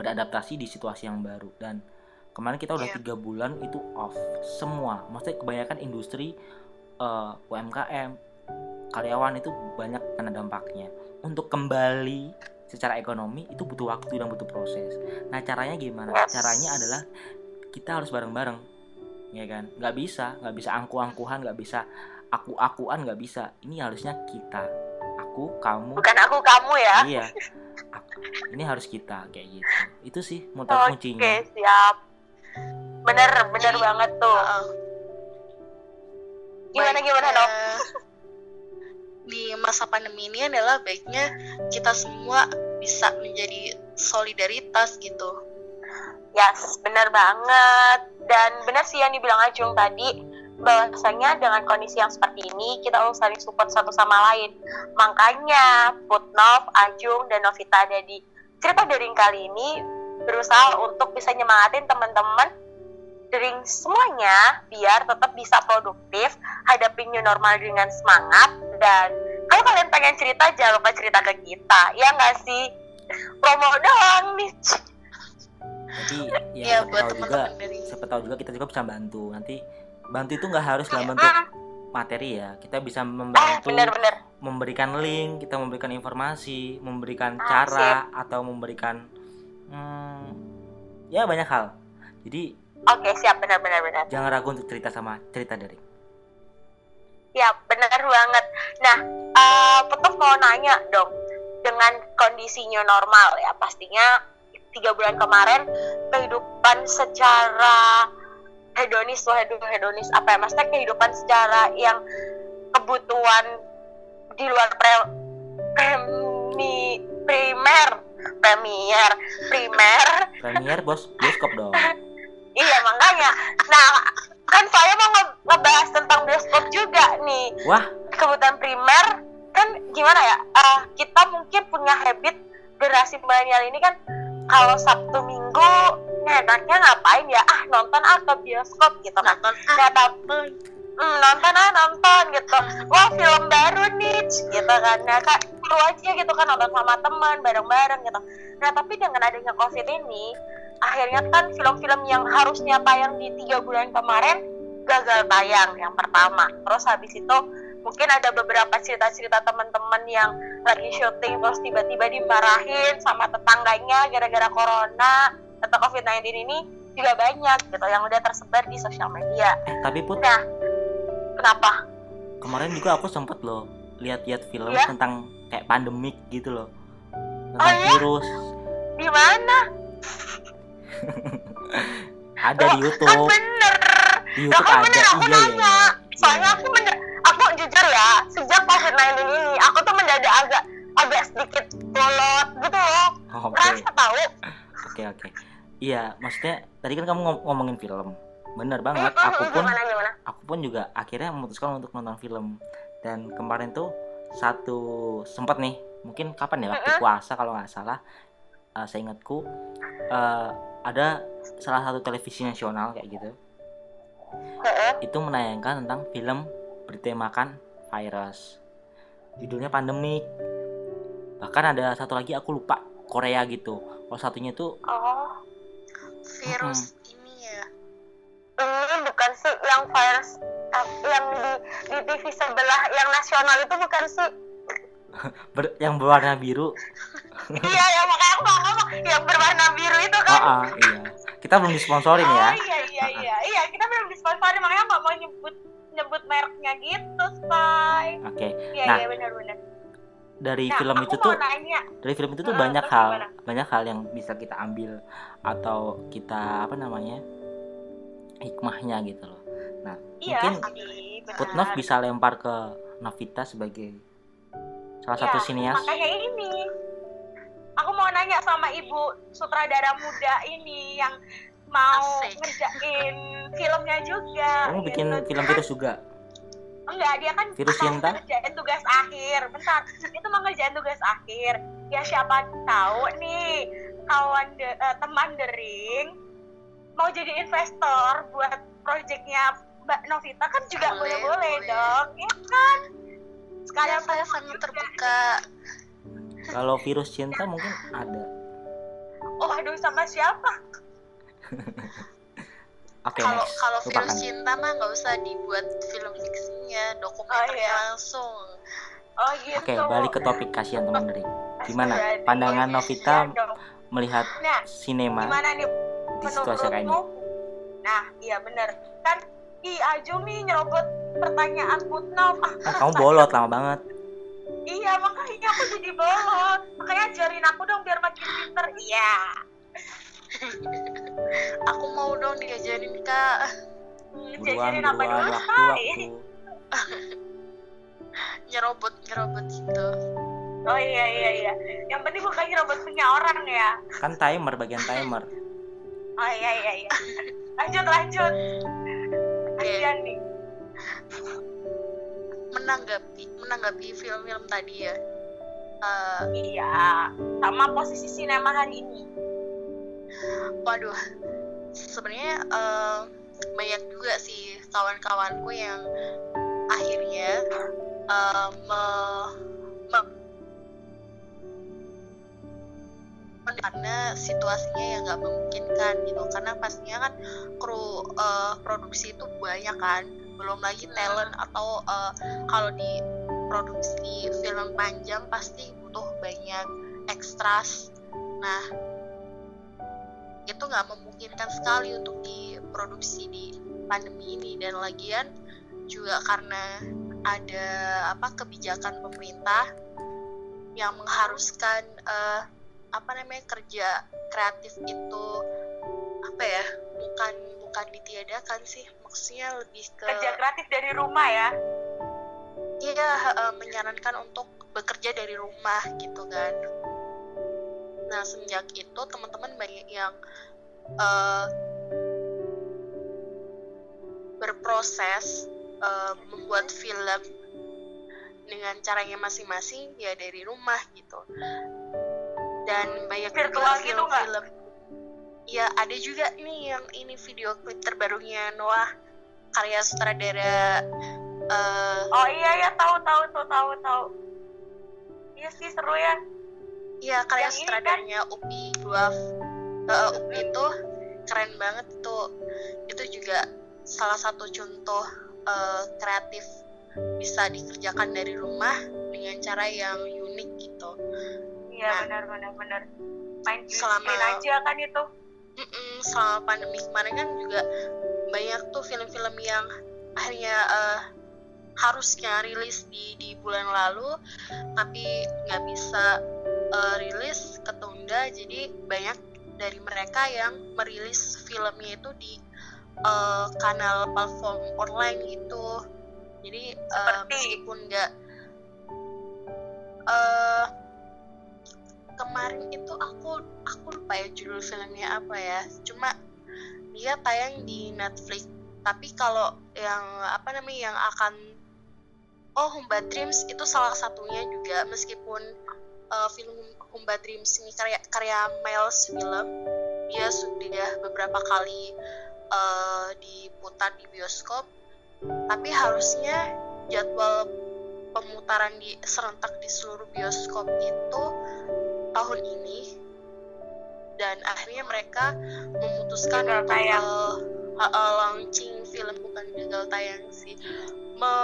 beradaptasi di situasi yang baru. Dan kemarin kita udah iya. tiga bulan itu off semua. Maksudnya kebanyakan industri uh, eh, UMKM karyawan itu banyak kena dampaknya. Untuk kembali secara ekonomi itu butuh waktu dan butuh proses. Nah caranya gimana? Caranya adalah kita harus bareng-bareng ya kan? Nggak bisa nggak bisa angku-angkuhan nggak bisa aku-akuan nggak bisa. Ini harusnya kita. Aku kamu. Bukan aku kamu ya. Iya. Aku. ini harus kita kayak gitu. Itu sih aku oke kuncinya. siap. Bener bener Jadi, banget tuh. Heeh. gimana Baiknya gimana dok di masa pandemi ini adalah baiknya kita semua bisa menjadi solidaritas gitu. Yes, benar banget. Dan benar sih yang dibilang Ajung tadi, bahwasanya dengan kondisi yang seperti ini, kita harus saling support satu sama lain. Makanya, Putnov, Ajung, dan Novita ada di cerita daring kali ini berusaha untuk bisa nyemangatin teman-teman daring semuanya biar tetap bisa produktif, hadapin new normal dengan semangat, dan kalau kalian pengen cerita, jangan lupa cerita ke kita. Ya nggak sih? Promo doang nih. tapi ya ya, siapa buat tahu juga teman-teman dari siapa tahu juga kita juga bisa bantu nanti bantu itu nggak harus dalam bentuk Ah, materi ya. Kita bisa ah, membantu bener-bener. memberikan link kita memberikan informasi memberikan Ah, cara atau memberikan hmm, ya banyak hal. Jadi Oke, siap. Benar-benar benar. jangan ragu untuk cerita sama cerita dari Ya, benar banget. Nah, eh Putuf mau nanya dong, dengan kondisi new normal ya, pastinya tiga bulan kemarin kehidupan secara hedonis hedon- hedonis apa ya? Maksudnya kehidupan secara yang kebutuhan di luar pre, premi, primer premier primer. Premier bos bioskop dong. Iya makanya. Nah kan saya mau nge- ngebahas tentang bioskop juga nih. Wah. Kebutuhan primer kan gimana ya? Eh, kita mungkin punya habit generasi milenial ini kan kalau sabtu minggu enaknya ngapain ya? Ah nonton ah ke bioskop gitu kan. Nonton nah tapi hmm, nonton ah nonton gitu. Wah film baru nih gitu kan. Nah kan seru aja gitu kan nonton sama teman bareng-bareng gitu. Nah tapi dengan adanya covid ini akhirnya kan film-film yang harusnya tayang di tiga bulan kemarin gagal tayang yang pertama. Terus habis itu mungkin ada beberapa cerita-cerita teman-teman yang lagi syuting terus tiba-tiba dimarahin sama tetangganya gara-gara corona atau covid-19 ini juga banyak gitu yang udah tersebar di sosial media eh tapi put Nah, kenapa? kemarin juga aku sempet loh lihat-lihat film Iya? tentang kayak pandemik gitu loh tentang Oh, iya? virus Di mana? ada di Kan YouTube bener. di YouTube kan ada bener aku iya iya nanya. iya. Soalnya Iya. aku bener, aku jujur ya, sejak COVID-19 ini, aku tuh mendadak agak agak sedikit bolot gitu loh. Oh, oke Rasa tahu. Oke oke. Iya maksudnya tadi kan kamu ngom- ngomongin film. Bener banget aku pun gimana gimana? aku pun juga akhirnya memutuskan untuk nonton film. Dan kemarin tuh satu sempat nih mungkin kapan ya waktu puasa kalau nggak salah. Eh, seingatku eh, ada salah satu televisi nasional kayak gitu. Itu menayangkan tentang film bertemakan virus. Judulnya pandemik. Bahkan ada satu lagi aku lupa Korea gitu kalau satunya itu Oh, virus ini ya ini bukan sih yang virus eh, yang di di TV sebelah yang nasional itu bukan sih? ber- yang berwarna biru iya, ya makanya aku mau ngomong yang berwarna biru itu ah kan. ah, iya kita belum disponsorin Oh ya iya iya iya iya kita belum disponsori makanya nggak mau nyebut nyebut mereknya gitu, Sky. oke Iya Nah, iya benar-benar. Dari Nah, film aku itu mau tuh nanya. dari film itu tuh Hmm, banyak terus hal gimana? banyak hal yang bisa kita ambil atau kita apa namanya hikmahnya gitu loh Iya mungkin. Putnov bisa lempar ke Novita sebagai salah satu Iya, sinias Makanya ini, aku mau nanya sama ibu sutradara muda ini yang mau Asik. ngerjain filmnya juga. kamu bikin gitu. film virus juga Enggak, dia kan Virus cinta? ngerjain tugas akhir. Bentar, itu mau ngerjain tugas akhir. Ya siapa tahu nih kawan de- eh, teman dering mau jadi investor buat proyeknya Mbak Novita kan juga Boleh, boleh-boleh boleh. dong, ya kan? ya Sekalian saya sangat terbuka kalau virus cinta mungkin ada Oh, aduh sama siapa? oke kalau kalau virus cinta mah nggak usah dibuat film fiksinya dokumenternya Oh, iya. langsung. Oh gitu. oke balik ke topik kasihan teman dari gimana? Pandangan Novita Iya melihat Nah, sinema gimana nih? di situasi kayak ini? Nah iya bener. Kan ih Ajumi nyerobot pertanyaan footnote ah kan kamu bolot lama banget. Iya makanya aku jadi bolot. Makanya ajarin aku dong biar makin pinter. Iya aku mau dong diajarin kak. Diajarin apa dulu? waktu Hai? waktu nyerobot nyerobot gitu. Oh iya iya iya. Yang penting bukan nyerobot punya orang ya. Kan timer bagian timer. Oh iya iya iya. Lanjut lanjut. Kasihan nih. Menanggapi menanggapi film-film tadi ya. Eh, iya sama posisi sinema hari ini waduh sebenarnya eh, banyak juga sih kawan-kawanku yang akhirnya eh, me- karena situasinya yang nggak memungkinkan gitu. Karena pastinya kan kru eh, produksi itu banyak kan. Belum lagi talent atau eh, kalau di produksi film panjang pasti butuh banyak ekstras nah itu nggak memungkinkan sekali untuk diproduksi di pandemi ini. Dan lagian juga karena ada apa kebijakan pemerintah yang mengharuskan eh, apa namanya kerja kreatif itu apa ya bukan bukan ditiadakan sih. Maksudnya lebih ke kerja kreatif dari rumah ya? Iya, eh, menyarankan untuk bekerja dari rumah gitu kan. Nah, semenjak itu teman-teman banyak yang eh, berproses eh, membuat film dengan caranya masing-masing ya dari rumah gitu. Dan banyak Virtual juga gitu film-film. Ya, ada juga nih yang ini video klip terbarunya Noah karya sutradara eh, oh iya ya tahu tahu tuh tahu tahu iya sih seru ya Iya, karya Yang ini sutradaranya Upi Duaf. Eh, Upi itu keren banget itu. Itu juga salah satu contoh eh, kreatif bisa dikerjakan dari rumah dengan cara yang unik gitu. iya Nah. benar benar benar main Selama- aja kan itu Mm-mm, selama pandemi kemarin kan juga banyak tuh film-film yang akhirnya eh, harusnya rilis di di bulan lalu tapi nggak bisa eh, rilis ketunda jadi banyak dari mereka yang merilis filmnya itu di eh, kanal platform online gitu. Jadi Seperti? meskipun nggak eh kemarin itu aku aku lupa ya judul filmnya apa ya. Cuma dia tayang di Netflix. Tapi kalau yang apa namanya yang akan oh Humba Dreams itu salah satunya juga. Meskipun uh, film Humba Dreams ini karya karya Miles film dia sudah beberapa kali uh, diputar di bioskop. Tapi harusnya jadwal pemutaran di serentak di seluruh bioskop itu tahun ini. Dan akhirnya mereka memutuskan Gagal tayang. uh, uh, launching film bukan gagal tayang sih. Me,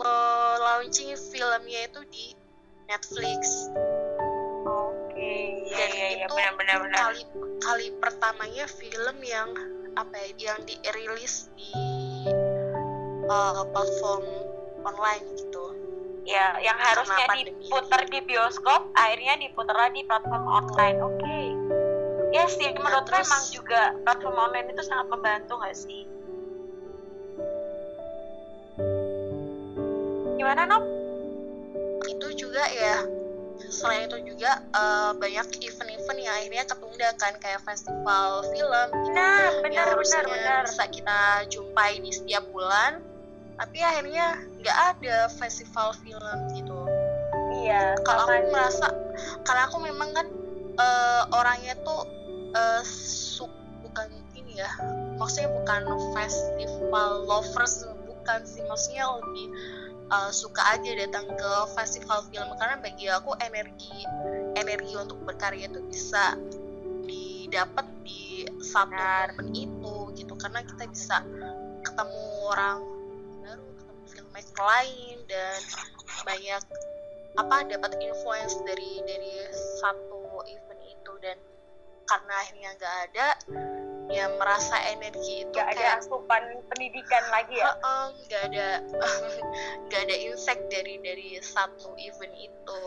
me launching filmnya itu di Netflix. Oke iya dan iya iya itu benar benar benar. kali kali pertamanya film yang apa ya yang dirilis di uh, platform online gitu. Ya yang harusnya diputar di bioskop akhirnya diputar di platform online oke. Ya sih Nah, menurutku terus- emang juga platform online itu sangat membantu nggak sih? Gimana Nop? Juga ya. Selain itu juga eh, banyak event-event yang akhirnya ketunda kan kayak festival film nah yang benar benar benar. bisa kita jumpai di setiap bulan tapi akhirnya nggak ada festival film gitu. Iya kalau aku merasa karena aku memang kan eh, orangnya tuh suk bukan ini ya maksudnya bukan festival lovers bukan sih. Maksudnya lebih eh, suka aja datang ke festival film. Karena bagi aku energi energi untuk berkarya itu bisa didapat di satu momen itu gitu. Karena kita bisa ketemu orang baru ketemu filmmaker lain dan banyak apa dapat influence dari dari satu event itu. Dan karena akhirnya nggak ada ya merasa energi itu Gak ada asupan pendidikan lagi ya? Nggak ada nggak ada insight dari dari satu event itu.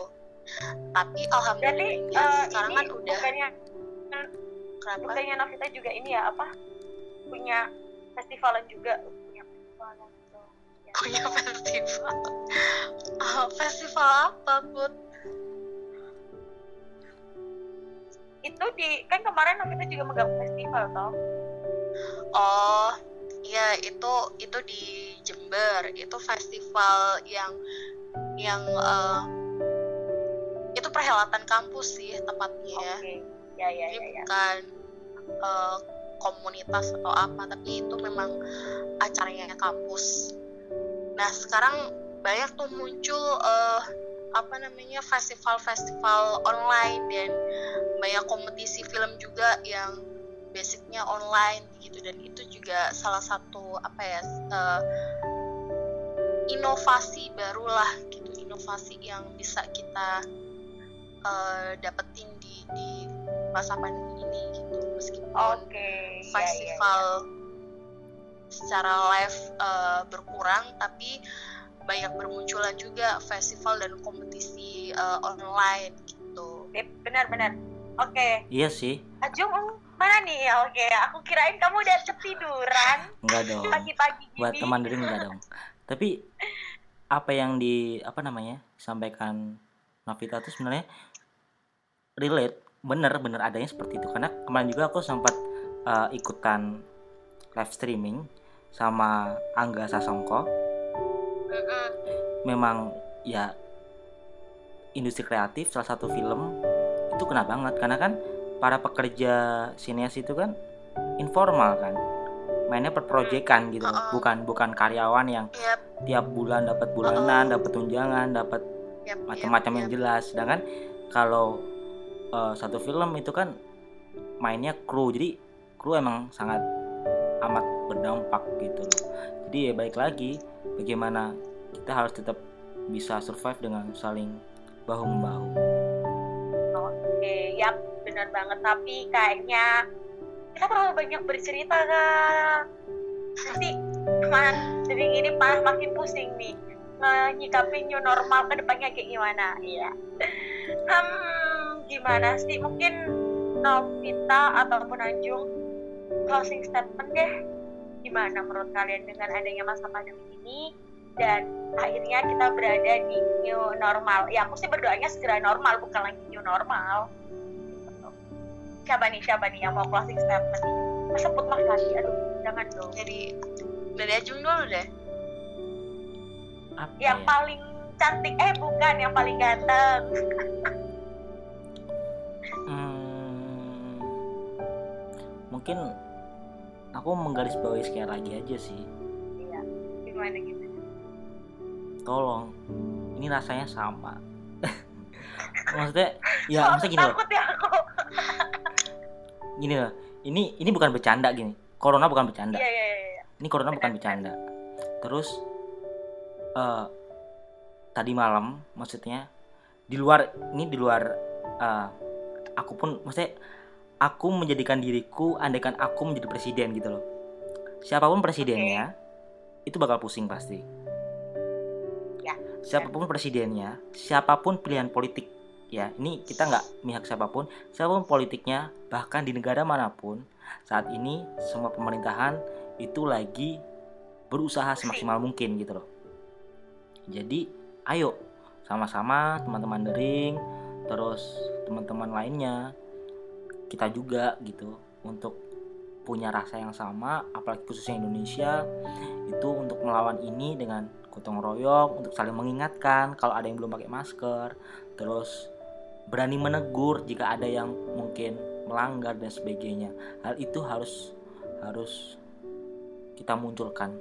Tapi Berarti alhamdulillahnya eh, sekarang ini kan udah bukannya kenapa? bukannya Novita juga ini ya apa punya festivalan juga? Punya festivalan punya festival. Ah, festival apa put Itu di kan kemarin Novita juga megang festival toh. oh iya itu itu di Jember itu festival yang yang eh, itu perhelatan kampus sih tepatnya Oke. Ya ya Jadi ya ya. bukan eh, komunitas atau apa tapi itu memang acaranya kampus nah sekarang banyak tuh muncul eh, apa namanya festival-festival online dan banyak kompetisi film juga yang basicnya online gitu dan itu juga salah satu apa ya eh, inovasi barulah gitu inovasi yang bisa kita eh, dapetin di di masa pandemi ini gitu meskipun Oke. ya, ya, festival secara live eh, berkurang tapi banyak bermunculan juga festival dan kompetisi eh, online gitu ya. Eh, Benar-benar. Oke. iya sih Ajung mana nih? Oke, aku kirain kamu udah ketiduran enggak dong pagi-pagi gini. buat teman dering enggak dong tapi apa yang di apa namanya sampaikan Novita itu sebenarnya relate bener bener adanya seperti itu karena kemarin juga aku sempat uh, ikutan live streaming sama Angga Sasongko Memang ya industri kreatif salah satu film itu kena banget. Karena kan para pekerja sineas itu kan informal kan. Mainnya per proyekan gitu. Loh. Uh-uh. bukan bukan karyawan yang Yap, tiap bulan dapat bulanan dapat tunjangan dapat yap, macam-macam yap, yang jelas. Sedangkan kalau eh, satu film itu kan mainnya kru. Jadi kru emang sangat amat berdampak gitu loh. Jadi ya baik lagi bagaimana kita harus tetap bisa survive dengan saling bahu membahu Oke, yap, benar banget. Tapi kayaknya kita terlalu banyak bercerita kak. Nanti malah jadi ini malah makin pusing nih nyikapin new normal ke depannya kayak gimana. Iya. Hmm gimana sih? Mungkin Novita ataupun Anjung closing statement deh. Gimana menurut kalian dengan adanya masa pandemi ini dan akhirnya kita berada di new normal ya aku sih berdoanya segera normal bukan lagi new normal Gitu. siapa nih siapa nih yang mau closing statement nih masa put mas lagi aduh jangan dong Jadi dari Ajung dulu deh. apa yang ya? paling cantik eh bukan yang paling ganteng Hmm, mungkin aku menggarisbawahi sekali lagi aja sih gimana gitu? Tolong. Ini rasanya sama. Maksudnya ya maksudnya gini loh. ya gini loh. Ini ini bukan bercanda gini. Corona bukan bercanda. Iya iya iya ini corona bukan bercanda. terus eh tadi malam maksudnya di luar ini di luar eh, aku pun maksudnya aku menjadikan diriku andaikan aku menjadi presiden gitu loh. Siapa pun presidennya itu bakal pusing pasti. Ya. siapa pun presidennya siapa pun pilihan politik ya ini kita nggak mihak siapa pun siapa pun politiknya bahkan di negara mana pun saat ini semua pemerintahan itu lagi berusaha semaksimal mungkin gitu loh. Jadi ayo sama-sama teman-teman dering terus teman-teman lainnya kita juga gitu untuk punya rasa yang sama apalagi khususnya Indonesia itu untuk melawan ini dengan gotong royong untuk saling mengingatkan kalau ada yang belum pakai masker terus berani menegur jika ada yang mungkin melanggar dan sebagainya. Hal itu harus harus kita munculkan.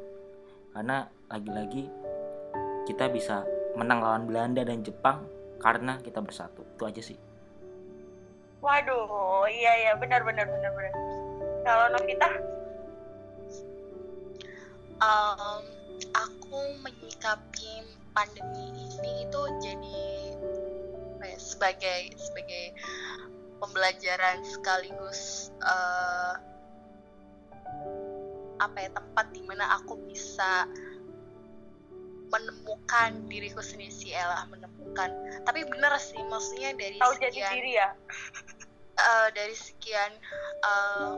Karena lagi-lagi kita bisa menang lawan Belanda dan Jepang karena kita bersatu. Itu aja sih. Waduh iya iya. Benar benar benar benar kalau Novita? Um, aku menyikapi pandemi ini itu jadi ya, sebagai sebagai pembelajaran sekaligus uh, apa ya tempat di mana aku bisa menemukan diriku sendiri sih Ella menemukan. Tapi bener sih maksudnya dari tahu sekian jadi diri ya uh, dari sekian uh,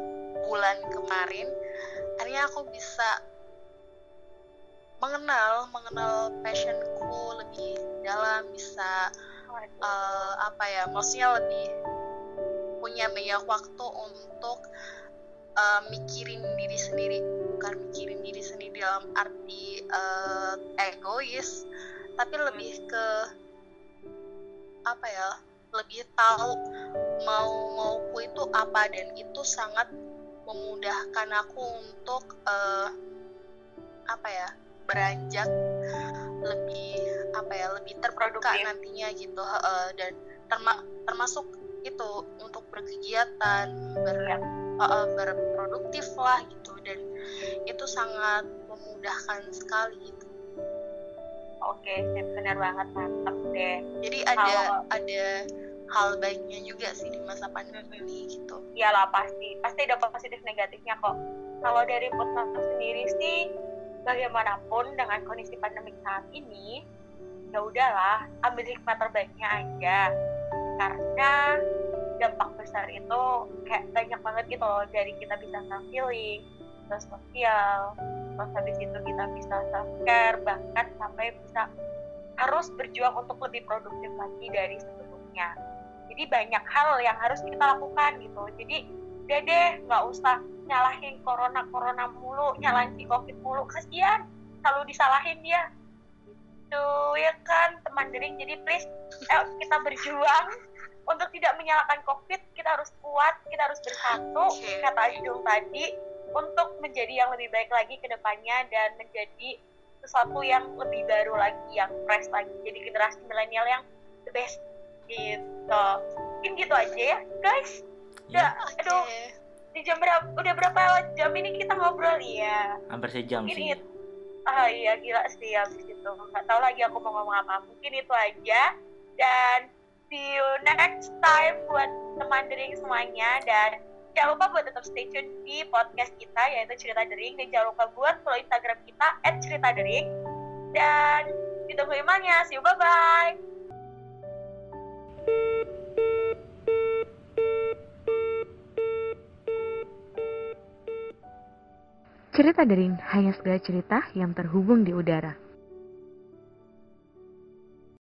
bulan kemarin akhirnya aku bisa mengenal mengenal passionku lebih dalam bisa uh, apa ya maksudnya lebih punya banyak waktu untuk uh, mikirin diri sendiri. Bukan mikirin diri sendiri dalam arti uh, egois tapi lebih ke apa ya lebih tahu mau mauku itu apa dan itu sangat memudahkan aku untuk uh, apa ya beranjak lebih apa ya lebih terbuka nantinya gitu uh, dan terma termasuk itu untuk berkegiatan ber uh, berproduktif lah gitu dan itu sangat memudahkan sekali gitu. Oke, benar banget mantap deh. Jadi ada Kalau... ada hal baiknya juga sih di masa pandemi ini gitu. Iyalah pasti, pasti ada positif negatifnya kok. Kalau dari Putnam sendiri sih, bagaimanapun dengan kondisi pandemi saat ini, ya udahlah, ambil hikmah terbaiknya aja. Karena dampak besar itu kayak banyak banget gitu loh dari kita bisa self healing, terus sosial, terus habis itu kita bisa self care, bahkan sampai bisa harus berjuang untuk lebih produktif lagi dari sebelumnya. Jadi banyak hal yang harus kita lakukan gitu. Jadi udah deh nggak usah nyalahin corona corona mulu nyalahin si covid mulu. Kasihan selalu disalahin dia. Itu ya kan? Teman dering jadi please eh, kita berjuang. Untuk tidak menyalahkan covid kita harus kuat kita harus bersatu. Kata Ajung tadi untuk menjadi yang lebih baik lagi ke depannya dan menjadi sesuatu yang lebih baru lagi yang fresh lagi jadi generasi milenial yang the best gitu. Mungkin gitu aja ya guys. Ya, okay. aduh di jam berapa udah berapa jam ini kita ngobrol? Ya hampir sejam mungkin sih. itu, ah iya gila sih habis itu. Nggak tahu lagi aku mau ngomong apa. Mungkin itu aja. Dan see you next time buat teman dering semuanya. Dan jangan lupa buat tetap stay tune di podcast kita yaitu cerita dering. Dan jangan lupa buat follow instagram kita at cerita dering. Dan ditunggu imannya see you bye bye Cerita Daring hanya segala cerita yang terhubung di udara.